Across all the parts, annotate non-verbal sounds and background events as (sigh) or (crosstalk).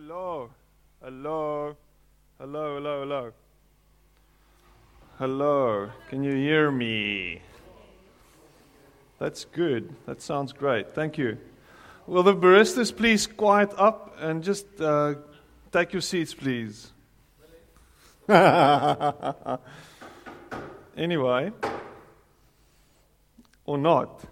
Hello. Hello. Hello, hello, hello. Hello. Can you hear me? That's good. That sounds great. Thank you. Will the baristas please quiet up and just uh, take your seats, please? (laughs) anyway, or not.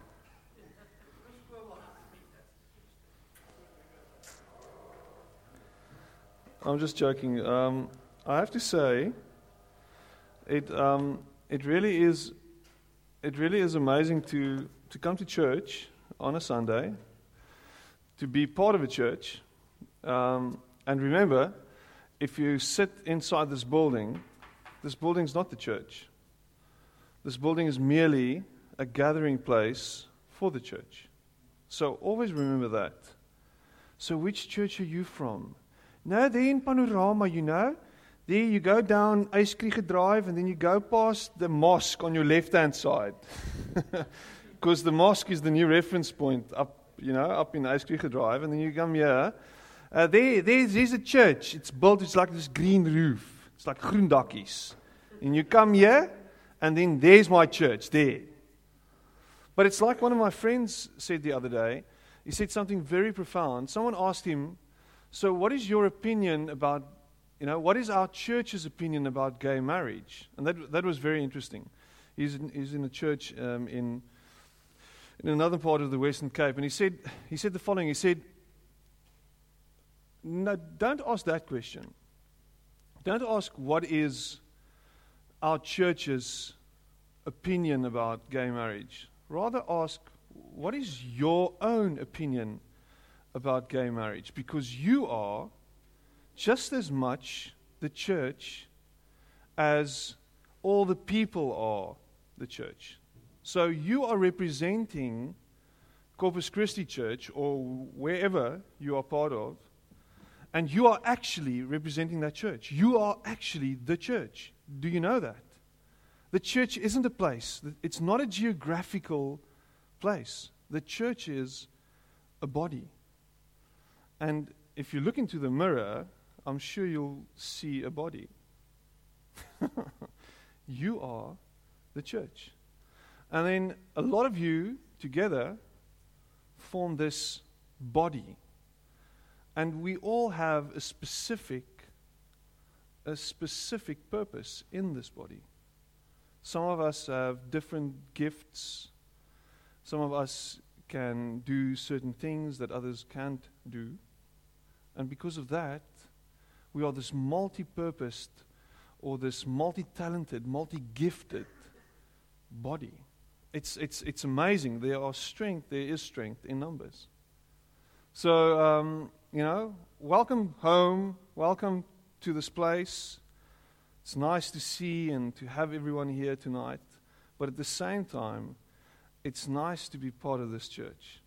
I'm just joking. Um, I have to say, it um, it really is, it really is amazing to to come to church on a Sunday, to be part of a church, um, and remember, if you sit inside this building, this building is not the church. This building is merely a gathering place for the church. So always remember that. So, which church are you from? No, there in Panorama, you know. There you go down Uys Krige Drive and then you go past the mosque on your left hand side. (laughs) Because the mosque is the new reference point up, you know, up in Uys Krige Drive. And then you come here. Uh, there, there's, there's a church. It's built, it's like this green roof. It's like groendakkies. And you come here, and then there's my church, there. But it's like one of my friends said the other day. He said something very profound. Someone asked him, so, what is your opinion about, you know, what is our church's opinion about gay marriage? And that, that was very interesting. He's in, he's in a church um, in, in another part of the Western Cape, and he said, he said the following He said, No, don't ask that question. Don't ask what is our church's opinion about gay marriage. Rather ask, what is your own opinion about gay marriage because you are just as much the church as all the people are the church. So you are representing Corpus Christi Church or wherever you are part of, and you are actually representing that church. You are actually the church. Do you know that? The church isn't a place, it's not a geographical place. The church is a body. And if you look into the mirror, I'm sure you'll see a body. (laughs) you are the church. And then a lot of you together form this body. And we all have a specific a specific purpose in this body. Some of us have different gifts. Some of us can do certain things that others can't do. And because of that, we are this multi purposed or this multi talented, multi gifted body. It's, it's, it's amazing. There are strength, there is strength in numbers. So, um, you know, welcome home, welcome to this place. It's nice to see and to have everyone here tonight. But at the same time, it's nice to be part of this church.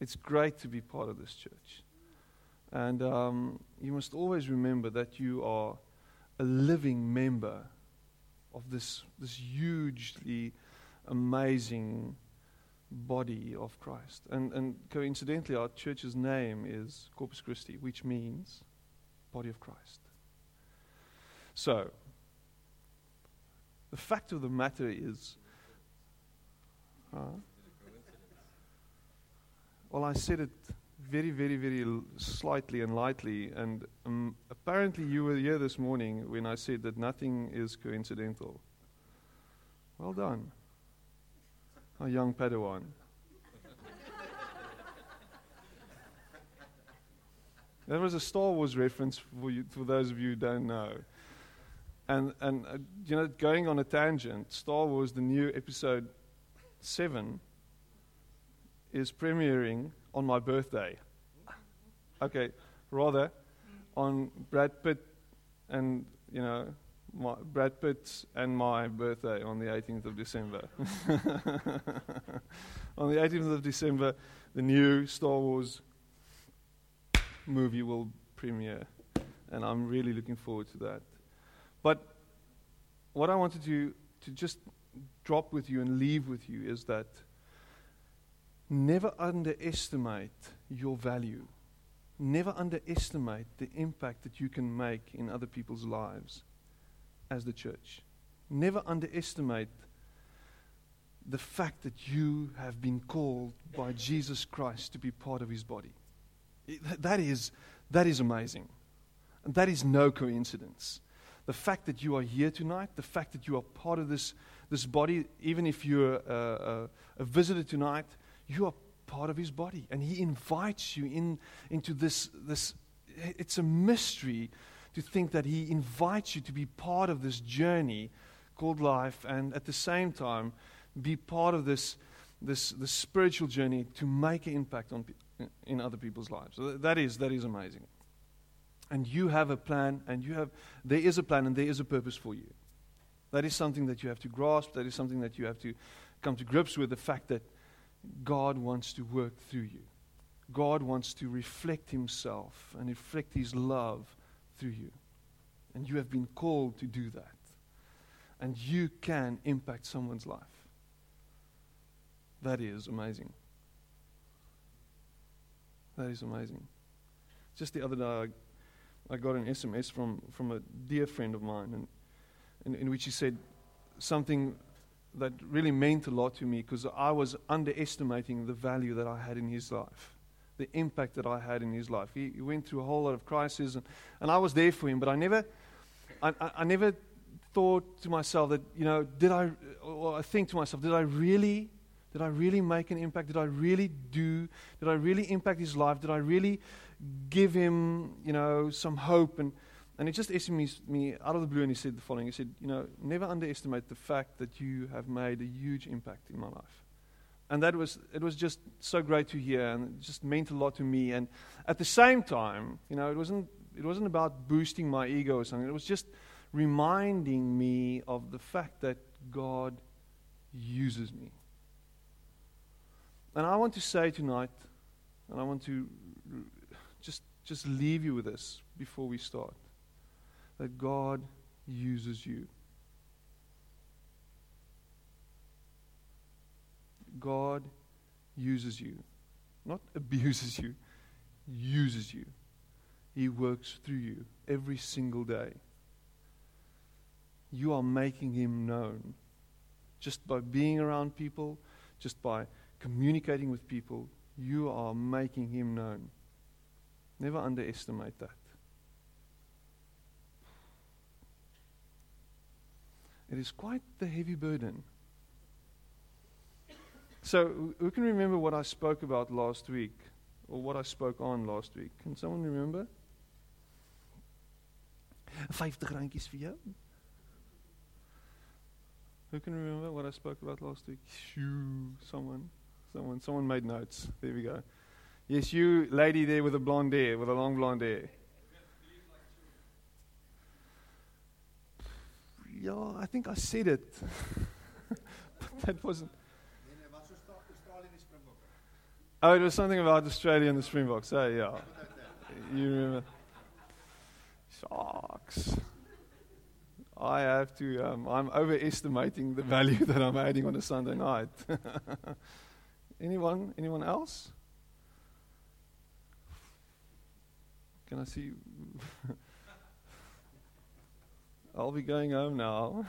It's great to be part of this church. And um, you must always remember that you are a living member of this, this hugely amazing body of Christ. And, and coincidentally, our church's name is Corpus Christi, which means body of Christ. So, the fact of the matter is. Uh, well, I said it very, very, very slightly and lightly. And um, apparently, you were here this morning when I said that nothing is coincidental. Well done, a young Padawan. that was a Star Wars reference for, you, for those of you who don't know. And, and uh, you know, going on a tangent, Star Wars, the new episode 7, is premiering on my birthday. Okay, rather, on Brad Pitt and, you know, my, Brad Pitt and my birthday on the 18th of December. (laughs) on the 18th of December, the new Star Wars movie will premiere, and I'm really looking forward to that. But what I wanted to, to just drop with you and leave with you is that never underestimate your value. Never underestimate the impact that you can make in other people's lives as the church. Never underestimate the fact that you have been called by Jesus Christ to be part of his body. That is, that is amazing. And that is no coincidence. The fact that you are here tonight, the fact that you are part of this, this body, even if you're a, a, a visitor tonight, you are part of his body. And he invites you in, into this, this. It's a mystery to think that he invites you to be part of this journey called life and at the same time be part of this, this, this spiritual journey to make an impact on, in other people's lives. So that, is, that is amazing. And you have a plan, and you have, there is a plan, and there is a purpose for you. That is something that you have to grasp. That is something that you have to come to grips with the fact that God wants to work through you. God wants to reflect Himself and reflect His love through you. And you have been called to do that. And you can impact someone's life. That is amazing. That is amazing. Just the other day, I, I got an SMS from, from a dear friend of mine, and, in, in which he said something that really meant a lot to me because I was underestimating the value that I had in his life, the impact that I had in his life. He, he went through a whole lot of crises, and, and I was there for him, but I never, I, I, I never thought to myself that, you know, did I, or I think to myself, did I really did I really make an impact? Did I really do? Did I really impact his life? Did I really give him, you know, some hope? And, and he just me, me out of the blue and he said the following. He said, you know, never underestimate the fact that you have made a huge impact in my life. And that was, it was just so great to hear and it just meant a lot to me. And at the same time, you know, it wasn't, it wasn't about boosting my ego or something. It was just reminding me of the fact that God uses me. And I want to say tonight, and I want to just, just leave you with this before we start that God uses you. God uses you, not (laughs) abuses you, uses you. He works through you every single day. You are making Him known just by being around people, just by communicating with people, you are making Him known. Never underestimate that. It is quite the heavy burden. So, who can remember what I spoke about last week? Or what I spoke on last week? Can someone remember? 50 randjies vir jou. Who can remember what I spoke about last week? Shoo, someone. Someone, someone made notes. There we go. Yes, you lady there with the blonde hair, with a long blonde hair. Yeah, I think I said it. (laughs) but that wasn't. Oh, it was something about Australia and the Springboks. Oh, yeah. You remember? Sharks. I have to, um, I'm overestimating the value (laughs) that I'm adding on a Sunday night. (laughs) Anyone? Anyone else? Can I see? I'll be going home now.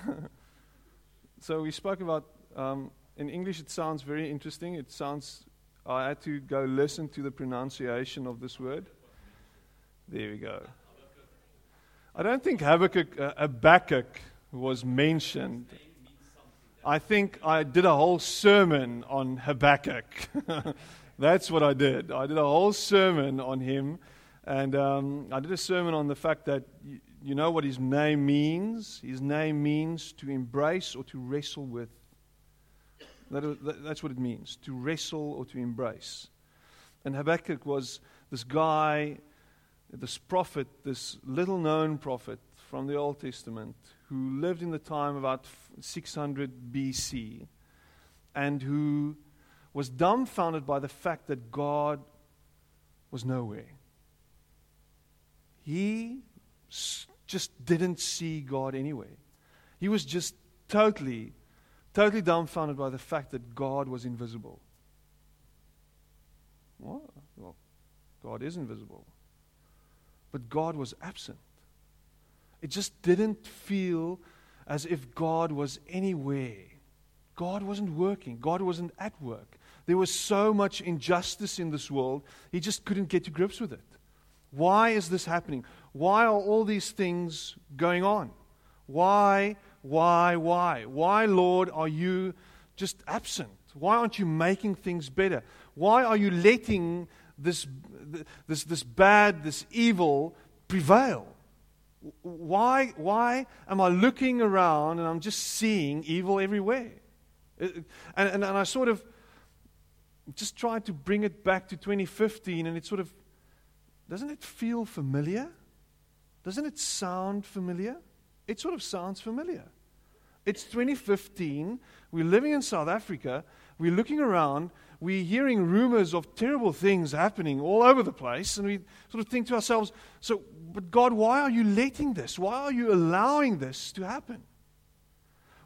(laughs) so we spoke about. Um, in English, it sounds very interesting. It sounds. I had to go listen to the pronunciation of this word. There we go. I don't think Habakkuk, uh, Habakkuk was mentioned I think I did a whole sermon on Habakkuk. (laughs) That's what I did. I did a whole sermon on him. And um, I did a sermon on the fact that you, know what his name means? His name means to embrace or to wrestle with. That, that's what it means to wrestle or to embrace. And Habakkuk was this guy this prophet, this little known prophet from the Old Testament, who lived in the time about 600 BC and who was dumbfounded by the fact that God was nowhere. He just didn't see God anywhere. He was just totally, totally dumbfounded by the fact that God was invisible. What? Well, God is invisible. But God was absent. It just didn't feel as if God was anywhere. God wasn't working. God wasn't at work. There was so much injustice in this world, he just couldn't get to grips with it. Why is this happening? Why are all these things going on? Why, why, why? Why, Lord, are you just absent? Why aren't you making things better? Why are you letting this, this, this bad, this evil prevail? Why, why am I looking around and I'm just seeing evil everywhere? And, and, and I sort of just tried to bring it back to 2015, and it sort of doesn't it feel familiar? Doesn't it sound familiar? It sort of sounds familiar. It's 2015. We're living in South Africa. We're looking around. We're hearing rumors of terrible things happening all over the place. And we sort of think to ourselves, so, but God, why are you letting this? Why are you allowing this to happen?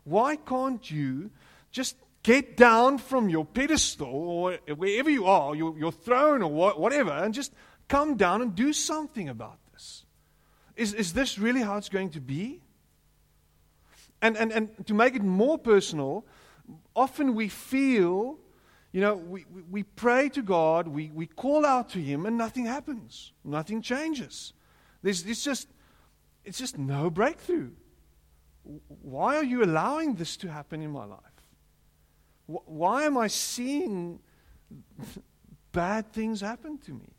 Why can't you just get down from your pedestal or wherever you are, your, your throne or whatever, and just come down and do something about this. Is, is this really how it's going to be? And, and, and to make it more personal, often we feel, you know, we, we, pray to God, we, we call out to Him, and nothing happens. Nothing changes. There's, it's, just, it's just no breakthrough. Why are you allowing this to happen in my life? Why am I seeing (laughs) bad things happen to me?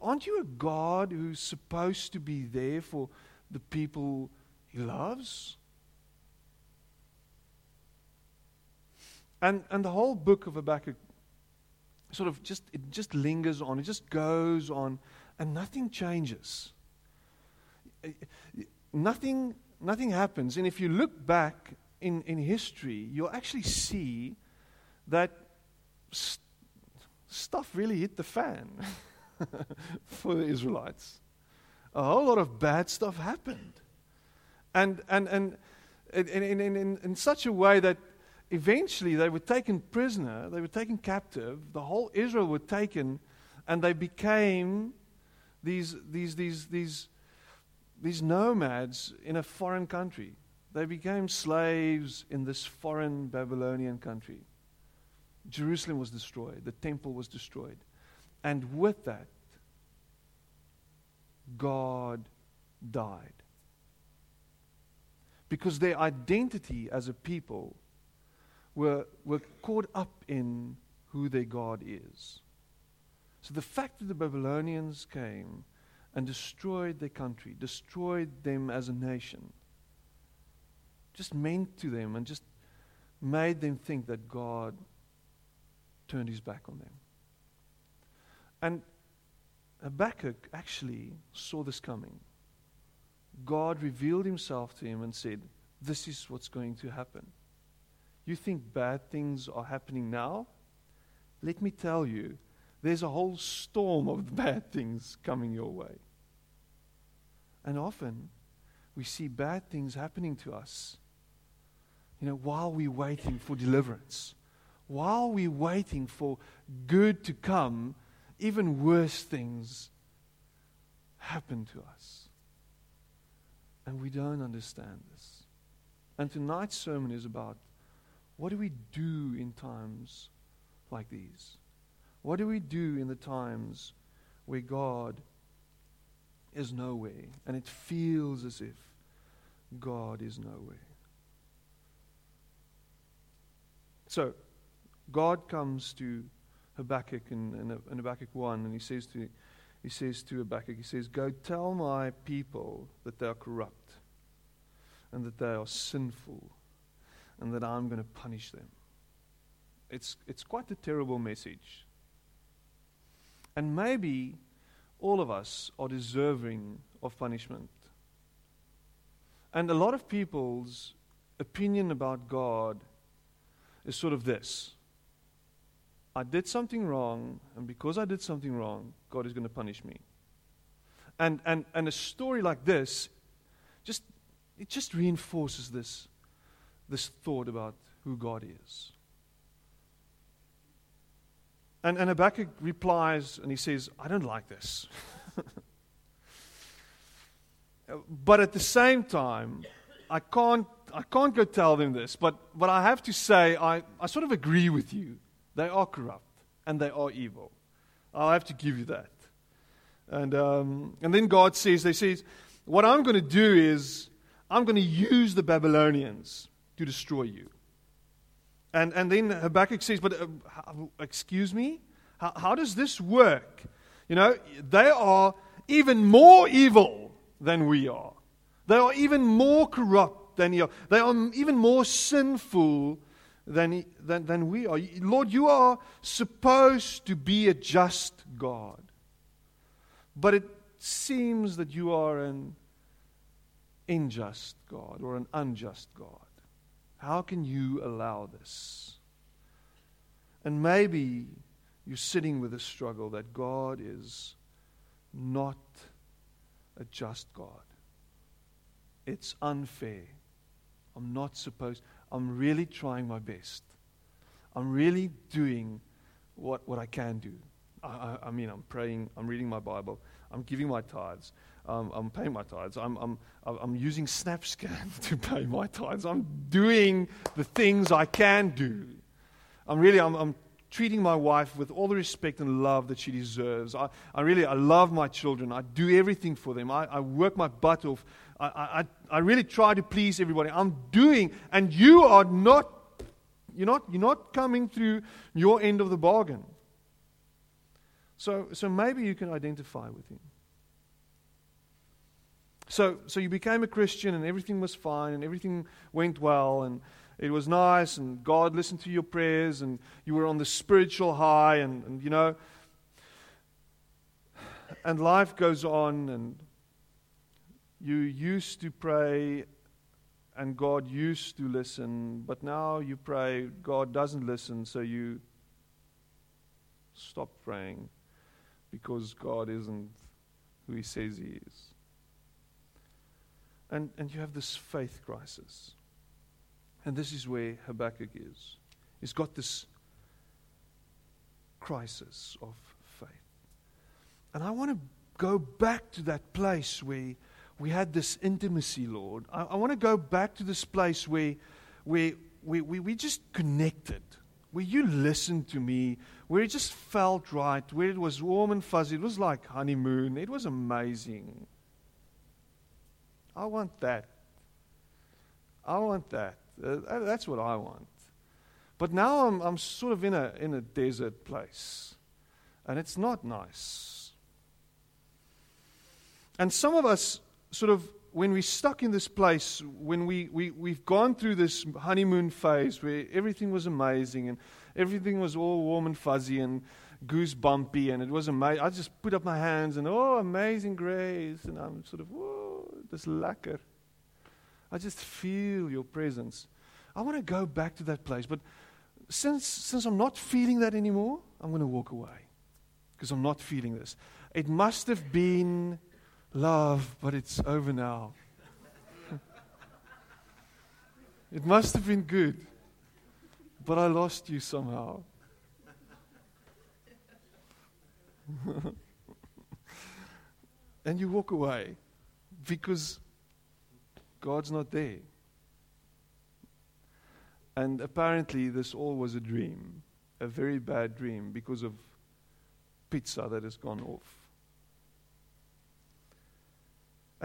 Aren't you a God who's supposed to be there for the people he loves? And, and the whole book of Habakkuk sort of just, it just lingers on, it just goes on, and nothing changes. Nothing, nothing happens. And if you look back in, in history, you'll actually see that st- stuff really hit the fan. (laughs) (laughs) for the Israelites. A whole lot of bad stuff happened. And, and, and in, in, in, in such a way that eventually they were taken prisoner, they were taken captive, the whole Israel were taken, and they became these, these, these, these, these nomads in a foreign country. They became slaves in this foreign Babylonian country. Jerusalem was destroyed, the temple was destroyed. And with that, God died. Because their identity as a people were, were caught up in who their God is. So the fact that the Babylonians came and destroyed their country, destroyed them as a nation, just meant to them and just made them think that God turned his back on them. And Habakkuk actually saw this coming. God revealed himself to him and said, This is what's going to happen. You think bad things are happening now? Let me tell you, there's a whole storm of (laughs) bad things coming your way. And often we see bad things happening to us, you know, while we're waiting for deliverance, while we're waiting for good to come even worse things happen to us. And we don't understand this. And tonight's sermon is about what do we do in times like these? What do we do in the times where God is nowhere and it feels as if God is nowhere? So, God comes to Habakkuk in, in, Habakkuk 1, and he says to he says to Habakkuk, he says, Go tell my people that they are corrupt and that they are sinful and that I'm going to punish them. It's, it's quite a terrible message. And maybe all of us are deserving of punishment. And a lot of people's opinion about God is sort of this I did something wrong, and because I did something wrong, God is going to punish me. And, and, and a story like this just it just reinforces this, this thought about who God is. And, and Habakkuk replies and he says, I don't like this. (laughs) but at the same time, I can't, I can't go tell them this, but, but I have to say, I, I sort of agree with you. They are corrupt and they are evil. i have to give you that. And, um, and then God says, they says, what I'm going to do is I'm going to use the Babylonians to destroy you. And, and then Habakkuk says, But uh, excuse me? How, how does this work? You know, they are even more evil than we are. They are even more corrupt than you. They are even more sinful than, than, than we are. Lord, you are supposed to be a just God. But it seems that you are an unjust God or an unjust God. How can you allow this? And maybe you're sitting with a struggle that God is not a just God. It's unfair. I'm not supposed, I'm really trying my best. I'm really doing what, what I can do. I, I, I mean, I'm praying, I'm reading my Bible, I'm giving my tithes, um, I'm paying my tithes. I'm, I'm, I'm using SnapScan (laughs) to pay my tithes. I'm doing the things I can do. I'm really, I'm, I'm treating my wife with all the respect and love that she deserves. I, I really, I love my children. I do everything for them. I, I work my butt off. I, I, I really try to please everybody. I'm doing, and you are not, you're not, you're not coming through your end of the bargain. So, so maybe you can identify with him. So, so you became a Christian and everything was fine and everything went well and it was nice and God listened to your prayers and you were on the spiritual high and, and you know, and life goes on and you used to pray and God used to listen, but now you pray, God doesn't listen, so you stop praying because God isn't who He says He is. And, and you have this faith crisis. And this is where Habakkuk is. He's got this crisis of faith. And I want to go back to that place where we had this intimacy, Lord. I, I want to go back to this place where, where we, we, we just connected, where you listened to me, where it just felt right, where it was warm and fuzzy. It was like honeymoon. It was amazing. I want that. I want that. Uh, that's what I want. But now I'm, I'm sort of in a, in a desert place. And it's not nice. And some of us, sort of, when we're stuck in this place, when we, we, we've gone through this honeymoon phase where everything was amazing and everything was all warm and fuzzy and goosebumpy and it was amazing. I just put up my hands and, oh, amazing grace. And I'm sort of, this lekker. I just feel your presence. I want to go back to that place. But since, since I'm not feeling that anymore, I'm going to walk away because I'm not feeling this. It must have been love, but it's over now. it must have been good, but I lost you somehow. (laughs) and you walk away because God's not there. And apparently, this all was a dream, a very bad dream because of pizza that has gone off.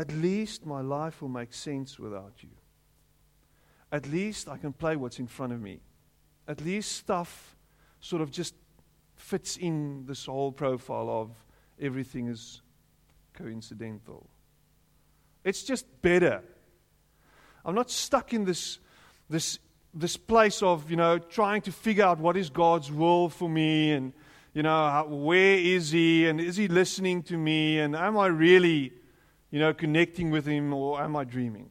At least my life will make sense without you. At least I can play what's in front of me. At least stuff sort of just fits in this whole profile of everything is coincidental. It's just better. I'm not stuck in this, this, this place of, you know, trying to figure out what is God's will for me and, you know, how, where is he and is he listening to me and am I really, you know, connecting with him or am I dreaming?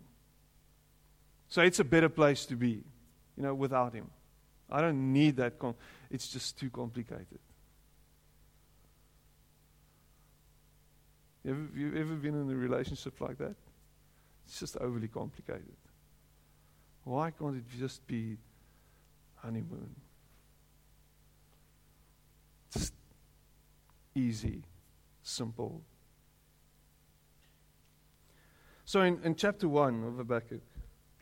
So it's a better place to be, you know, without him. I don't need that. Com- it's just too complicated. Have you ever been in a relationship like that? It's just overly complicated. Why can't it just be honeymoon? Just easy, simple. So, in, in chapter 1 of Habakkuk,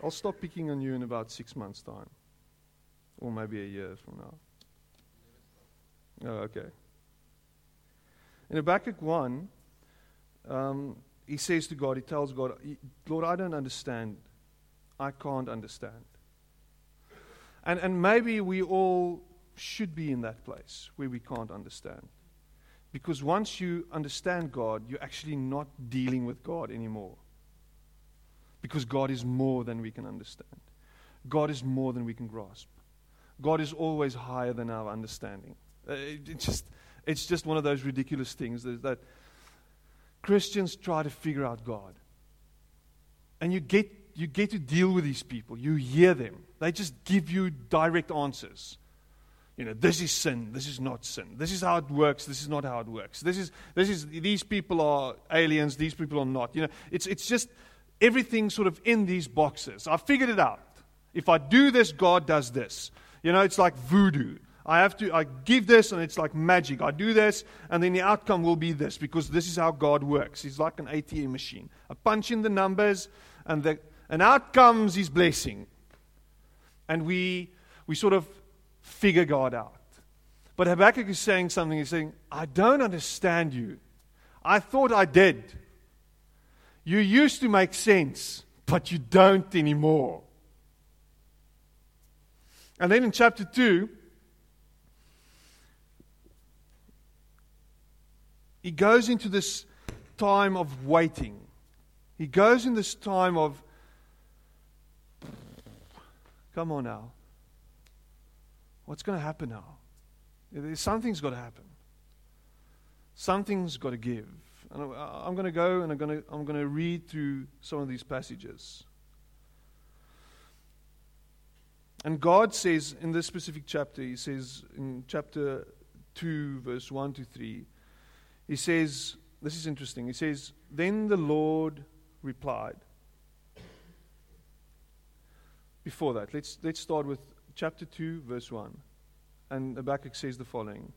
I'll stop picking on you in about six months' time, or maybe a year from now. Oh, okay. In Habakkuk 1, um, he says to God, he tells God, Lord, I don't understand. I can't understand. And, and maybe we all should be in that place where we can't understand. Because once you understand God, you're actually not dealing with God anymore. Because God is more than we can understand, God is more than we can grasp. God is always higher than our understanding. Uh, it, it just, it's just one of those ridiculous things that, that Christians try to figure out God. And you get, you get to deal with these people. You hear them. They just give you direct answers. You know, this is sin, this is not sin. This is how it works, this is not how it works. This is, this is, these people are aliens, these people are not. You know, it's, it's just everything sort of in these boxes. I figured it out. If I do this, God does this. You know, it's like voodoo. I have to, I give this and it's like magic. I do this and then the outcome will be this because this is how God works. He's like an ATM machine. I punch in the numbers and, the, and out comes His blessing. And we, we sort of figure God out. But Habakkuk is saying something. He's saying, I don't understand you. I thought I did. You used to make sense, but you don't anymore. And then in chapter 2, he goes into this time of waiting. He goes in this time of, come on now. What's going to happen now? Something's got to happen. Something's got to give. And I'm going to go and I'm going to, I'm going to read through some of these passages. And God says in this specific chapter, He says in chapter 2, verse 1 to 3, he says, this is interesting. He says, Then the Lord replied. Before that, let's, let's start with chapter 2, verse 1. And Habakkuk says the following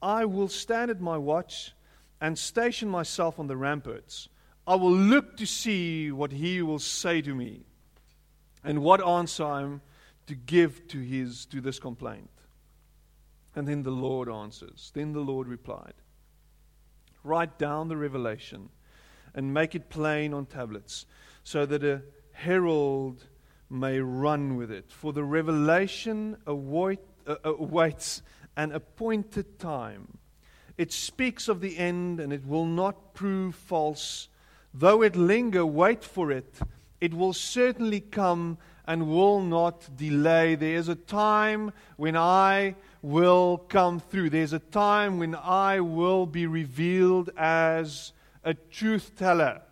I will stand at my watch and station myself on the ramparts. I will look to see what he will say to me and what answer I'm to give to, his, to this complaint. And then the Lord answers. Then the Lord replied Write down the revelation and make it plain on tablets, so that a herald may run with it. For the revelation uh, awaits an appointed time. It speaks of the end, and it will not prove false. Though it linger, wait for it. It will certainly come and will not delay. There is a time when I will come through. There's a time when I will be revealed as a truth teller,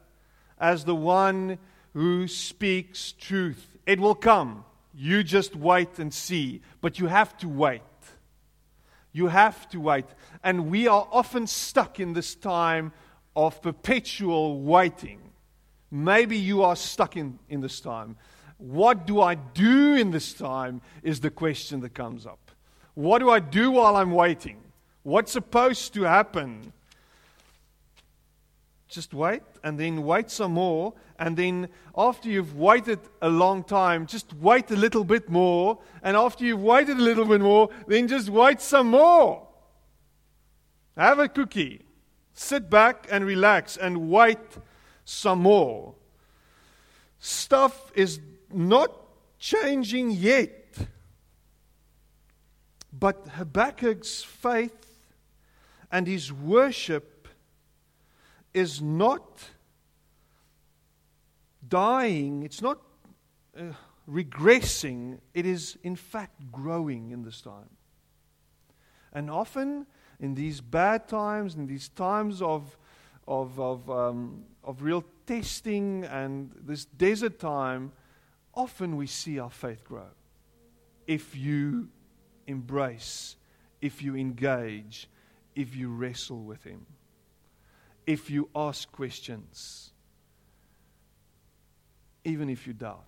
as the one who speaks truth. It will come. You just wait and see. But you have to wait. You have to wait. And we are often stuck in this time of perpetual waiting. Maybe you are stuck in, in this time. What do I do in this time is the question that comes up. What do I do while I'm waiting? What's supposed to happen? Just wait and then wait some more. And then after you've waited a long time, just wait a little bit more. And after you've waited a little bit more, then just wait some more. Have a cookie. Sit back and relax and wait some more. Stuff is not changing yet. But Habakkuk's faith and his worship is not dying, it's not uh, regressing, it is in fact growing in this time. And often in these bad times, in these times of, of, of, um, of real testing and this desert time, often we see our faith grow. If you embrace, if you engage, if you wrestle with Him, if you ask questions, even if you doubt.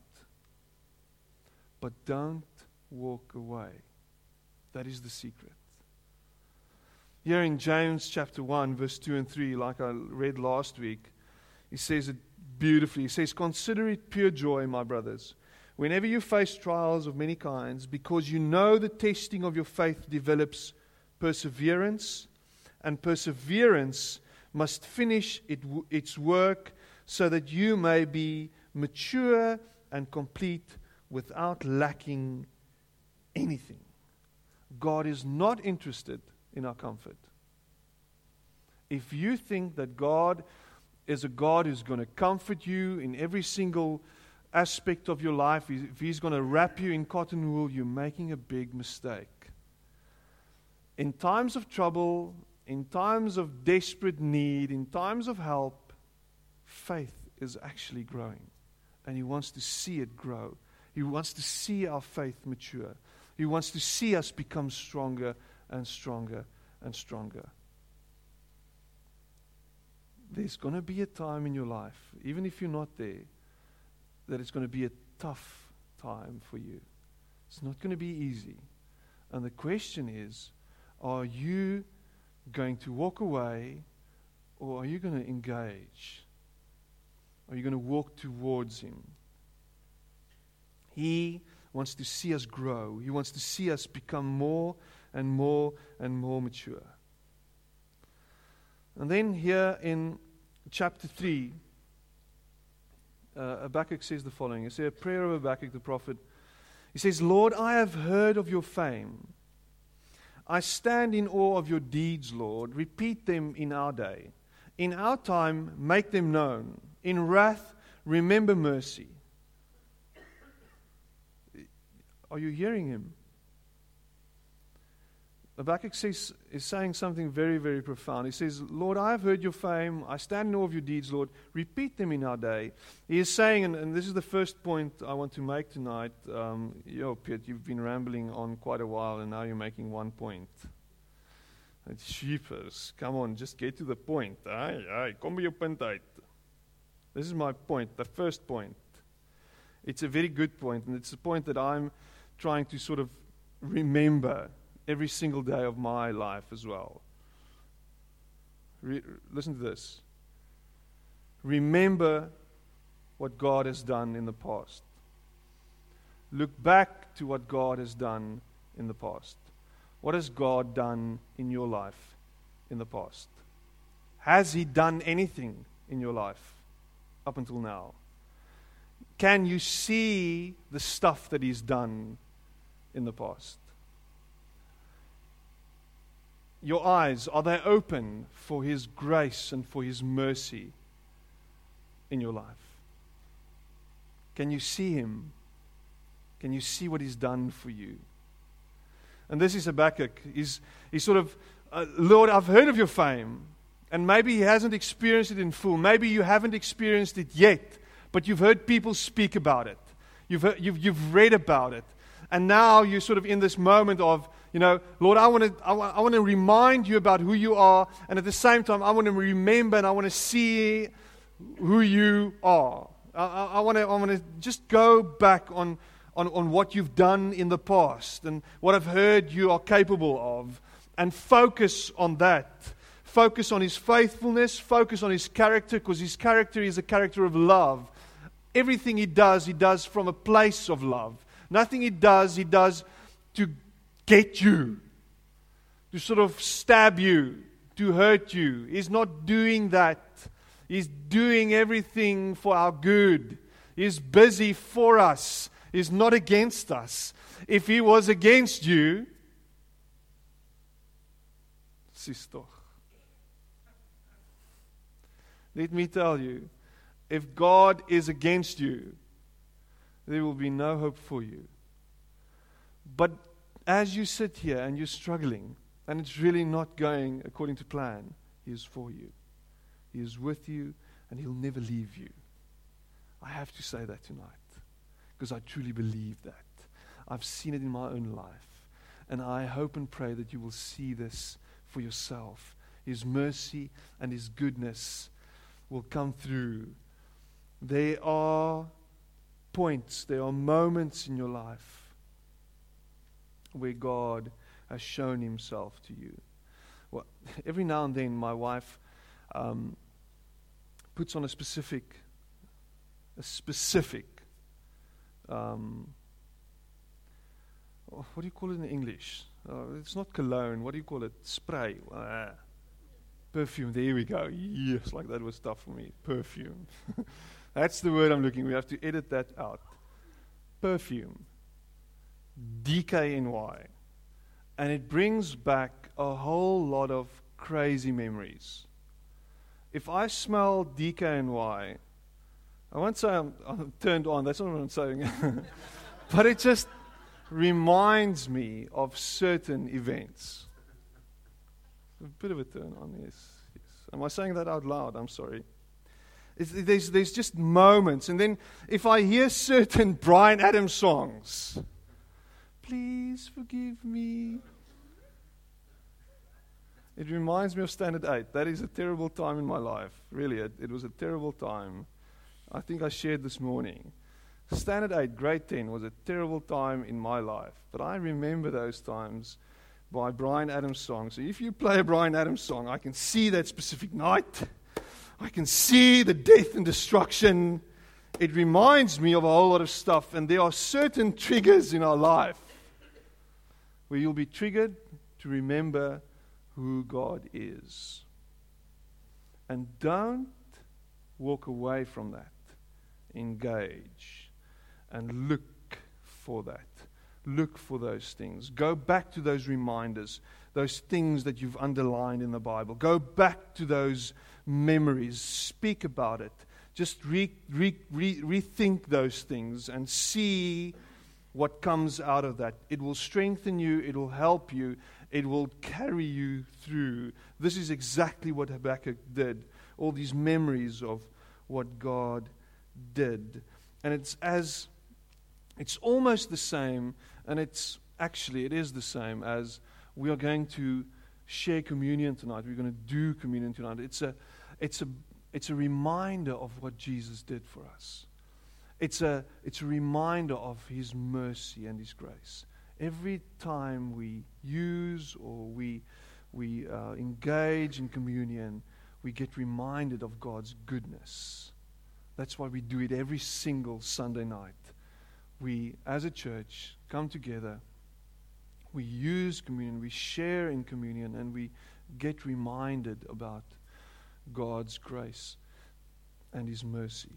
But don't walk away. That is the secret. Here in James chapter 1, verse 2 and 3, like I read last week, he says it beautifully. He says, Consider it pure joy, my brothers, whenever you face trials of many kinds, because you know the testing of your faith develops perseverance, and perseverance must finish it, its work so that you may be mature and complete without lacking anything. God is not interested in our comfort. If you think that God is a God who's going to comfort you in every single aspect of your life, if He's going to wrap you in cotton wool, you're making a big mistake. In times of trouble, in times of desperate need, in times of help, faith is actually growing. And He wants to see it grow. He wants to see our faith mature. He wants to see us become stronger and stronger and stronger. There's going to be a time in your life, even if you're not there, that it's going to be a tough time for you. It's not going to be easy. And the question is are you going to walk away or are you going to engage? Are you going to walk towards Him? He wants to see us grow, He wants to see us become more and more and more mature. And then here in chapter 3, uh, Habakkuk says the following. It's a prayer of Habakkuk the prophet. He says, Lord, I have heard of your fame. I stand in awe of your deeds, Lord. Repeat them in our day. In our time, make them known. In wrath, remember mercy. Are you hearing him? Habakkuk says, is saying something very, very profound. He says, Lord, I have heard your fame. I stand in awe of your deeds, Lord. Repeat them in our day. He is saying, and, and this is the first point I want to make tonight. Um, yo, Piet, you've been rambling on quite a while, and now you're making one point. It's sheepers. Come on, just get to the point. Aye, aye, kom. This is my point, the first point. It's a very good point, and it's a point that I'm trying to sort of remember every single day of my life as well. Re- listen to this. Remember what God has done in the past. Look back to what God has done in the past. What has God done in your life in the past? Has He done anything in your life up until now? Can you see the stuff that He's done in the past? Your eyes, are they open for His grace and for His mercy in your life? Can you see Him? Can you see what He's done for you? And this is Habakkuk. He's, he's sort of, uh, Lord, I've heard of your fame. And maybe he hasn't experienced it in full. Maybe you haven't experienced it yet, but you've heard people speak about it. You've, heard, you've, you've read about it. And now you're sort of in this moment of, you know, Lord, I want to I want, I want to remind you about who you are, and at the same time, I want to remember and I want to see who you are. I want to I want to just go back on, on on what you've done in the past and what I've heard you are capable of, and focus on that. Focus on His faithfulness. Focus on His character, because His character is a character of love. Everything He does, He does from a place of love. Nothing He does, He does to get you, to sort of stab you, to hurt you. He's not doing that. He's doing everything for our good. He's busy for us. He's not against us. If he was against you, sister, let me tell you, if God is against you, there will be no hope for you. But as you sit here and you're struggling, and it's really not going according to plan, He is for you. He is with you, and He'll never leave you. I have to say that tonight because I truly believe that. I've seen it in my own life. And I hope and pray that you will see this for yourself. His mercy and His goodness will come through. There are points, there are moments in your life where God has shown Himself to you. Well, (laughs) every now and then, my wife um, puts on a specific, a specific, um, oh, what do you call it in English? Uh, it's not cologne. What do you call it? Spray. Uh, perfume. There we go. Yes, like that was tough for me. Perfume. (laughs) That's the word I'm looking. We have to edit that out. Perfume. DKNY. And it brings back a whole lot of crazy memories. If I smell DKNY, I won't say I'm, I'm turned on, that's not what I'm saying. (laughs) but it just reminds me of certain events. A bit of a turn on, yes. yes. Am I saying that out loud? I'm sorry. It's, there's, there's just moments. And then if I hear certain (laughs) Bryan Adams songs, please forgive me. It reminds me of Standard 8. That is a terrible time in my life. Really, it, it was a terrible time. I think I shared this morning. Standard 8, grade 10 was a terrible time in my life. But I remember those times by Bryan Adams songs. So if you play a Bryan Adams song, I can see that specific night. I can see the death and destruction. It reminds me of a whole lot of stuff, and there are certain triggers in our life where you'll be triggered to remember who God is. And don't walk away from that. Engage and look for that. Look for those things. Go back to those reminders, those things that you've underlined in the Bible. Go back to those memories. Speak about it. Just re, re, re, rethink those things and see what comes out of that. It will strengthen you, it will help you, it will carry you through. This is exactly what Habakkuk did. All these memories of what God did. And it's as it's almost the same, and it's actually, it is the same as we are going to share communion tonight. We're going to do communion tonight. It's a, it's a, it's a reminder of what Jesus did for us. It's a, it's a reminder of his mercy and his grace. Every time we use or we, we uh, engage in communion, we get reminded of God's goodness. That's why we do it every single Sunday night we, as a church, come together, we use communion, we share in communion, and we get reminded about God's grace and His mercy.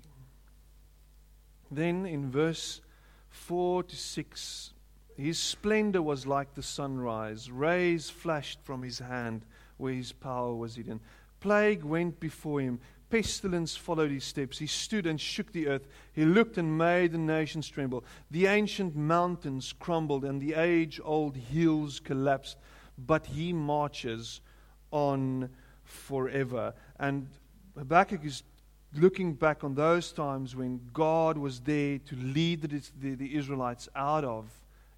Then in verse 4 to 6, his splendor was like the sunrise. Rays flashed from his hand where his power was hidden. Plague went before him. Pestilence followed his steps. He stood and shook the earth. He looked and made the nations tremble. The ancient mountains crumbled and the age old hills collapsed. But he marches on forever. And Habakkuk is looking back on those times when God was there to lead the, the, the Israelites out of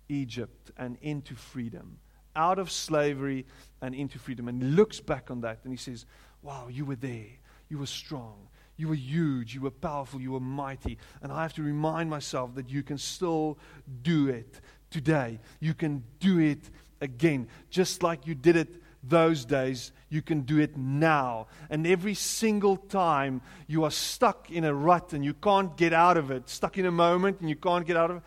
Egypt and into freedom, out of slavery and into freedom. And he looks back on that and he says, Wow, you were there. You were strong. You were huge. You were powerful. You were mighty. And I have to remind myself that you can still do it today. You can do it again. Just like you did it those days, you can do it now. And every single time you are stuck in a rut and you can't get out of it, stuck in a moment and you can't get out of it,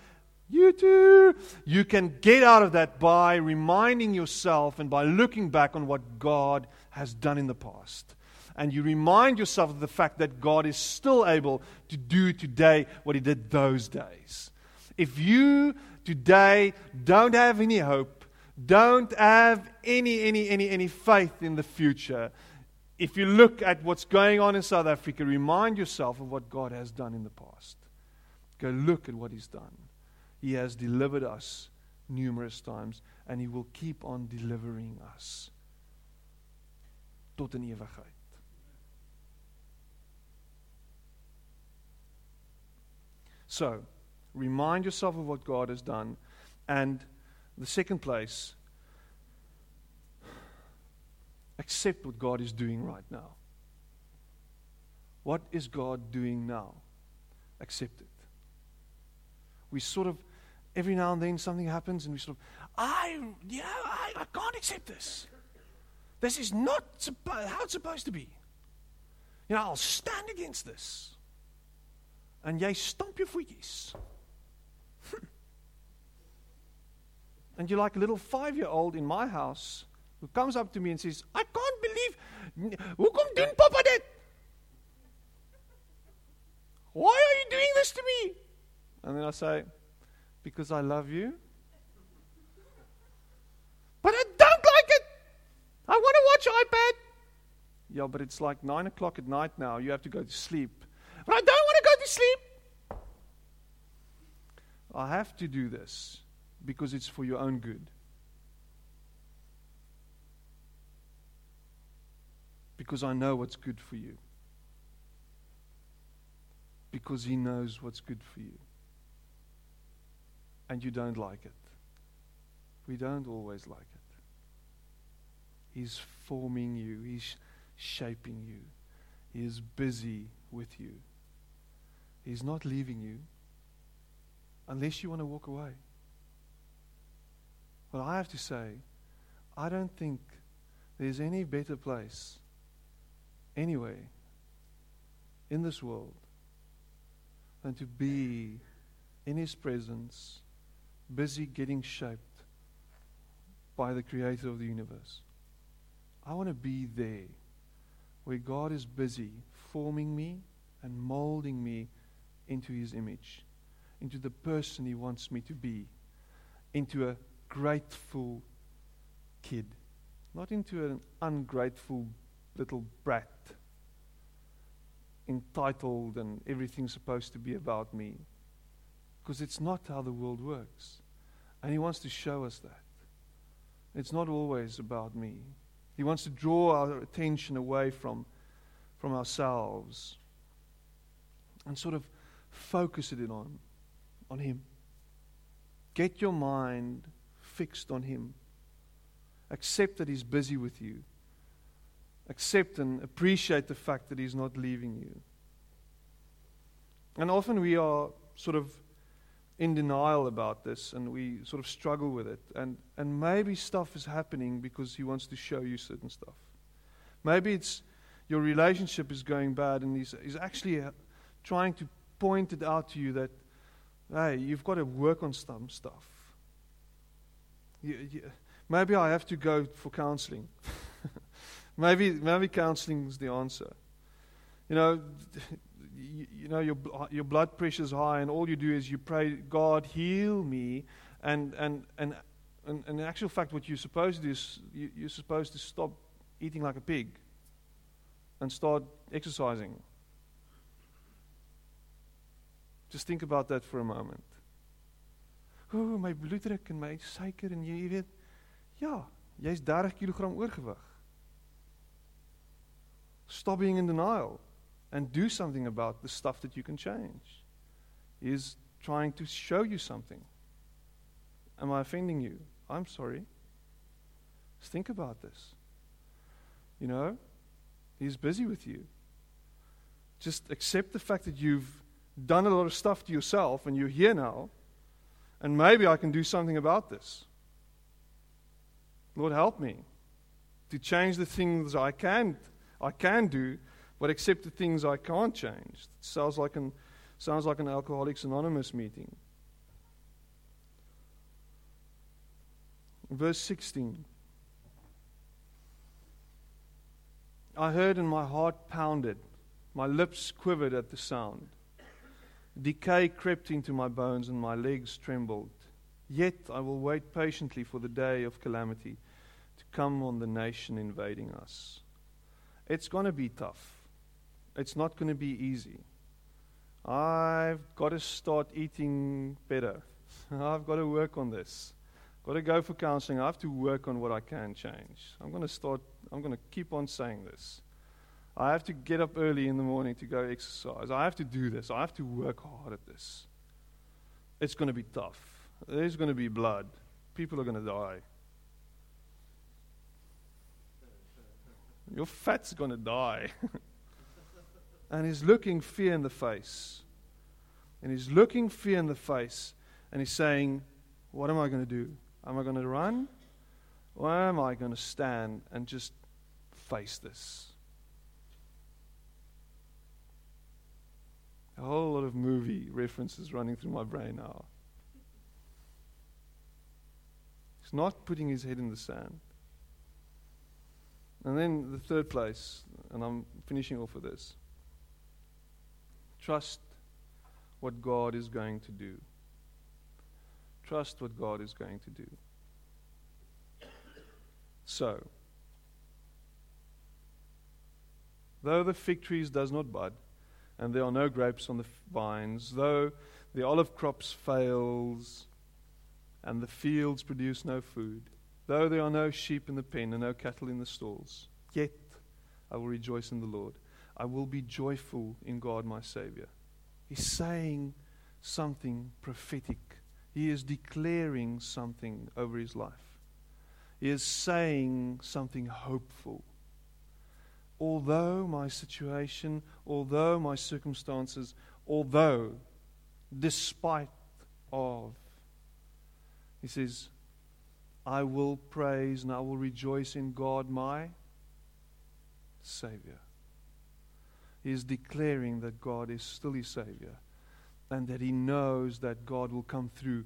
you too. You can get out of that by reminding yourself and by looking back on what God has done in the past and you remind yourself of the fact that God is still able to do today what He did those days. If you today don't have any hope, don't have any, any, any, any faith in the future, if you look at what's going on in South Africa, remind yourself of what God has done in the past. Go look at what He's done. He has delivered us numerous times, and He will keep on delivering us tot in ewigheid. So, remind yourself of what God has done. And the second place, accept what God is doing right now. What is God doing now? Accept it. We sort of, every now and then something happens and we sort of, I, yeah, I, I can't accept this. This is not how it's supposed to be. You know, I'll stand against this. And jy stamp jou voetjies. (laughs) and you're like a little 5-year-old in my house who comes up to me and says, "I can't believe hoekom doen papa dit?" Why are you doing this to me? And then I say, Because I love you. But I don't like it. I want to watch iPad. Yeah, but it's like nine o'clock at night now. You have to go to sleep. But I don't want to go to sleep. I have to do this because it's for your own good. Because I know what's good for you because He knows what's good for you. And you don't like it. We don't always like it. He's forming you, He's shaping you, He is busy with you. He's not leaving you unless you want to walk away. Well, I have to say, I don't think there's any better place anywhere in this world than to be in His presence, busy getting shaped by the Creator of the universe. I want to be there where God is busy forming me and molding me into His image, into the person He wants me to be, into a grateful kid, not into an ungrateful little brat entitled and everything's supposed to be about me. Because it's not how the world works. And He wants to show us that. It's not always about me. He wants to draw our attention away from, from ourselves and sort of focus it in on, on Him. Get your mind fixed on Him. Accept that He's busy with you accept and appreciate the fact that He's not leaving you. And often we are sort of in denial about this and we sort of struggle with it. And, and maybe stuff is happening because He wants to show you certain stuff. Maybe it's your relationship is going bad and He's, he's actually uh, trying to point it out to you that, hey, you've got to work on some stuff. Maybe I have to go for counseling. (laughs) Maybe, maybe counseling is the answer. You know, you, you know your, your blood pressure is high, and all you do is you pray, God, heal me. And, and, and, and, and in actual fact, what you're supposed to do is you, you're supposed to stop eating like a pig and start exercising. Just think about that for a moment. Oh, my bloeddruk en my suiker en jy weet, ja, jy's 30 kg oorgewig. Stop being in denial and do something about the stuff that you can change. He is trying to show you something. Am I offending you? I'm sorry. Just think about this. You know, He's busy with you. Just accept the fact that you've done a lot of stuff to yourself and you're here now, and maybe I can do something about this. Lord, help me to change the things I can't I can do, but accept the things I can't change. It sounds like an, sounds like an Alcoholics Anonymous meeting. Verse 16. I heard and my heart pounded. My lips quivered at the sound. Decay crept into my bones and my legs trembled. Yet I will wait patiently for the day of calamity to come on the nation invading us. It's going to be tough. It's not going to be easy. I've got to start eating better. (laughs) I've got to work on this. I've Got to go for counseling. I have to work on what I can change. I'm going to start, I'm going to keep on saying this. I have to get up early in the morning to go exercise. I have to do this. I have to work hard at this. It's going to be tough. There's going to be blood. People are going to die. Your fat's going to die. (laughs) and he's looking fear in the face. And he's looking fear in the face. And he's saying, What am I going to do? Am I going to run? Or am I going to stand and just face this? A whole lot of movie references running through my brain now. He's not putting his head in the sand. And then the third place, and I'm finishing off with this trust what God is going to do. Trust what God is going to do. So, though the fig trees does not bud, and there are no grapes on the vines, though the olive crops fails, and the fields produce no food, though there are no sheep in the pen and no cattle in the stalls, yet I will rejoice in the Lord. I will be joyful in God my Savior. He's saying something prophetic. He is declaring something over his life. He is saying something hopeful although my situation, although my circumstances, although, despite of, he says, I will praise and I will rejoice in God my Savior. He is declaring that God is still his Savior and that he knows that God will come through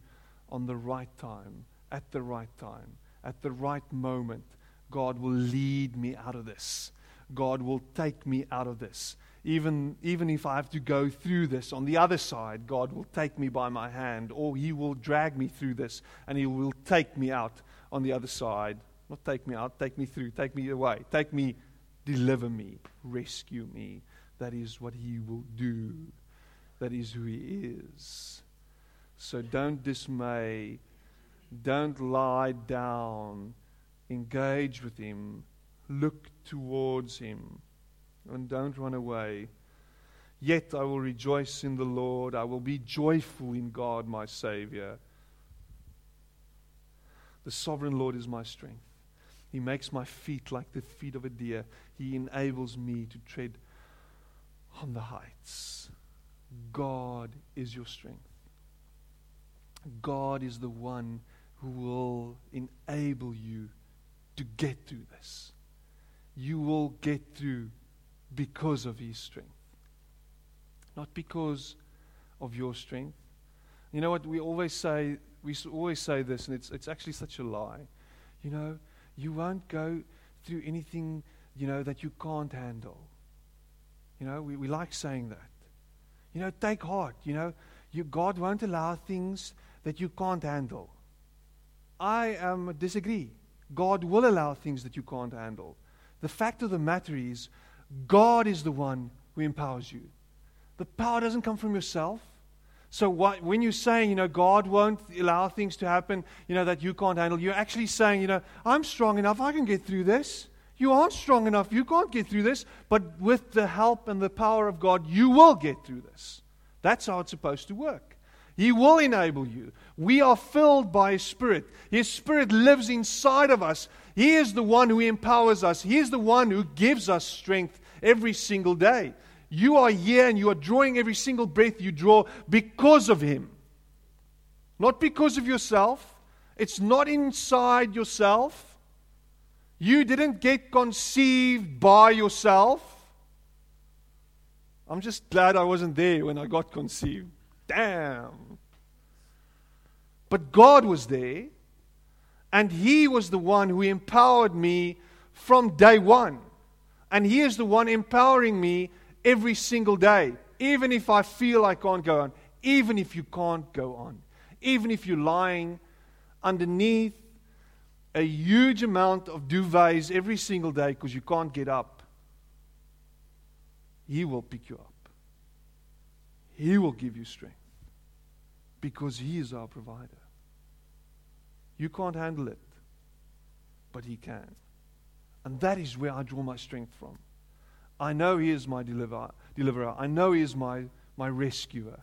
on the right time, at the right time, at the right moment. God will lead me out of this. God will take me out of this. Even, even if I have to go through this, on the other side, God will take me by my hand, or He will drag me through this, and He will take me out on the other side. Not take me out, take me through, take me away, take me, deliver me, rescue me. That is what He will do. That is who He is. So don't dismay, don't lie down, engage with Him Look towards him and don't run away. Yet I will rejoice in the Lord. I will be joyful in God, my Savior. The sovereign Lord is my strength. He makes my feet like the feet of a deer. He enables me to tread on the heights. God is your strength. God is the one who will enable you to get through this you will get through because of His strength, not because of your strength. You know what? We always say, we always say this, and it's, it's actually such a lie. You know, you won't go through anything, you know, that you can't handle. You know, we, we like saying that. You know, take heart. You know, you, God won't allow things that you can't handle. I um, disagree. God will allow things that you can't handle. The fact of the matter is, God is the one who empowers you. The power doesn't come from yourself. So what, when you're saying, you know, God won't allow things to happen, you know, that you can't handle, you're actually saying, you know, I'm strong enough, I can get through this. You aren't strong enough, you can't get through this. But with the help and the power of God, you will get through this. That's how it's supposed to work. He will enable you. We are filled by His Spirit. His Spirit lives inside of us. He is the one who empowers us. He is the one who gives us strength every single day. You are here and you are drawing every single breath you draw because of Him. Not because of yourself. It's not inside yourself. You didn't get conceived by yourself. I'm just glad I wasn't there when I got conceived. Damn. But God was there, and He was the one who empowered me from day one. And He is the one empowering me every single day, even if I feel I can't go on, even if you can't go on, even if you're lying underneath a huge amount of duvets every single day because you can't get up. He will pick you up. He will give you strength because He is our provider. You can't handle it, but He can. And that is where I draw my strength from. I know He is my deliverer. deliverer. I know He is my, my rescuer.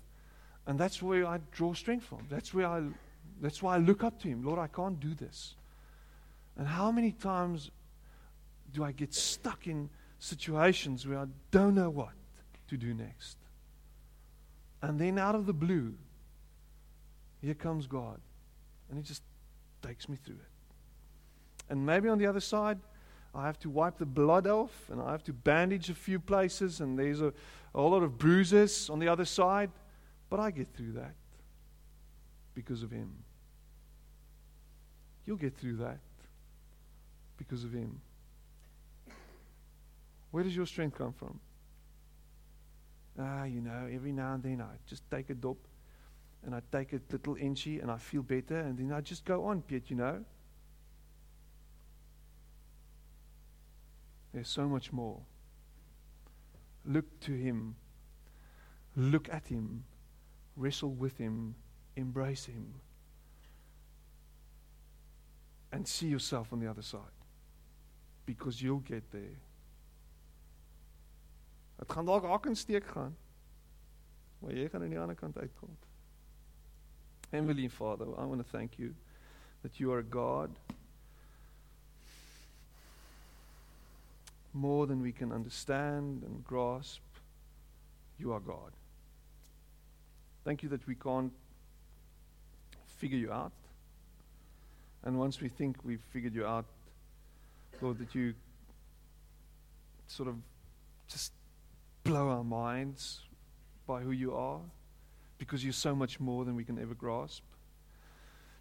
And that's where I draw strength from. That's, where I, that's why I look up to Him. Lord, I can't do this. And how many times do I get stuck in situations where I don't know what to do next? And then out of the blue, here comes God. And He just takes me through it. And maybe on the other side, I have to wipe the blood off and I have to bandage a few places, and there's a, a whole lot of bruises on the other side. But I get through that because of Him. You'll get through that because of Him. Where does your strength come from? Ah, you know, every now and then I just take a dop and I take a little inchy and I feel better and then I just go on, Piet, you know. There's so much more. Look to Him. Look at Him. Wrestle with Him. Embrace Him. And see yourself on the other side. Because you'll get there. Dit gaan dalk raak en steek gaan. Maar jy gaan aan die ander kant uitkom. Heavenly Father, I want to thank you that you are a God more than we can understand and grasp. You are God. Thank you that we can't figure you out. And once we think we've figured you out, Lord, that you sort of just blow our minds by who you are because you're so much more than we can ever grasp.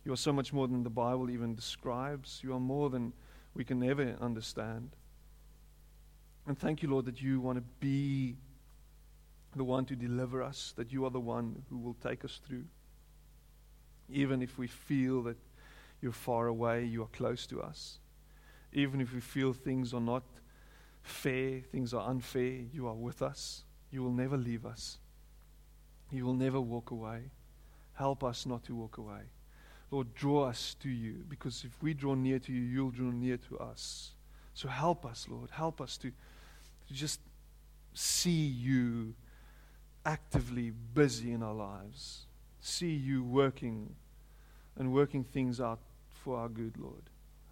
You are so much more than the Bible even describes. You are more than we can ever understand. And thank you, Lord, that you want to be the one to deliver us, that you are the one who will take us through. Even if we feel that you're far away, you are close to us. Even if we feel things are not fair, things are unfair, you are with us. You will never leave us. You will never walk away. Help us not to walk away. Lord, draw us to you because if we draw near to you, you'll draw near to us. So help us, Lord. Help us to, to just see you actively busy in our lives. See you working and working things out for our good, Lord.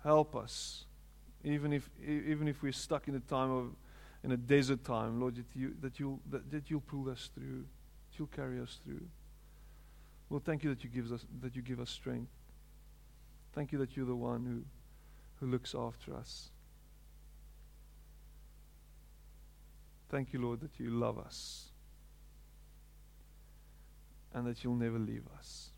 Help us even if, even if we're stuck in a time of, in a desert time, Lord, that, you, that, you'll, that, that you'll pull us through, you'll carry us through. Lord, thank you that you, give us, that you give us strength. Thank you that you're the one who, who looks after us. Thank you, Lord, that you love us and that you'll never leave us.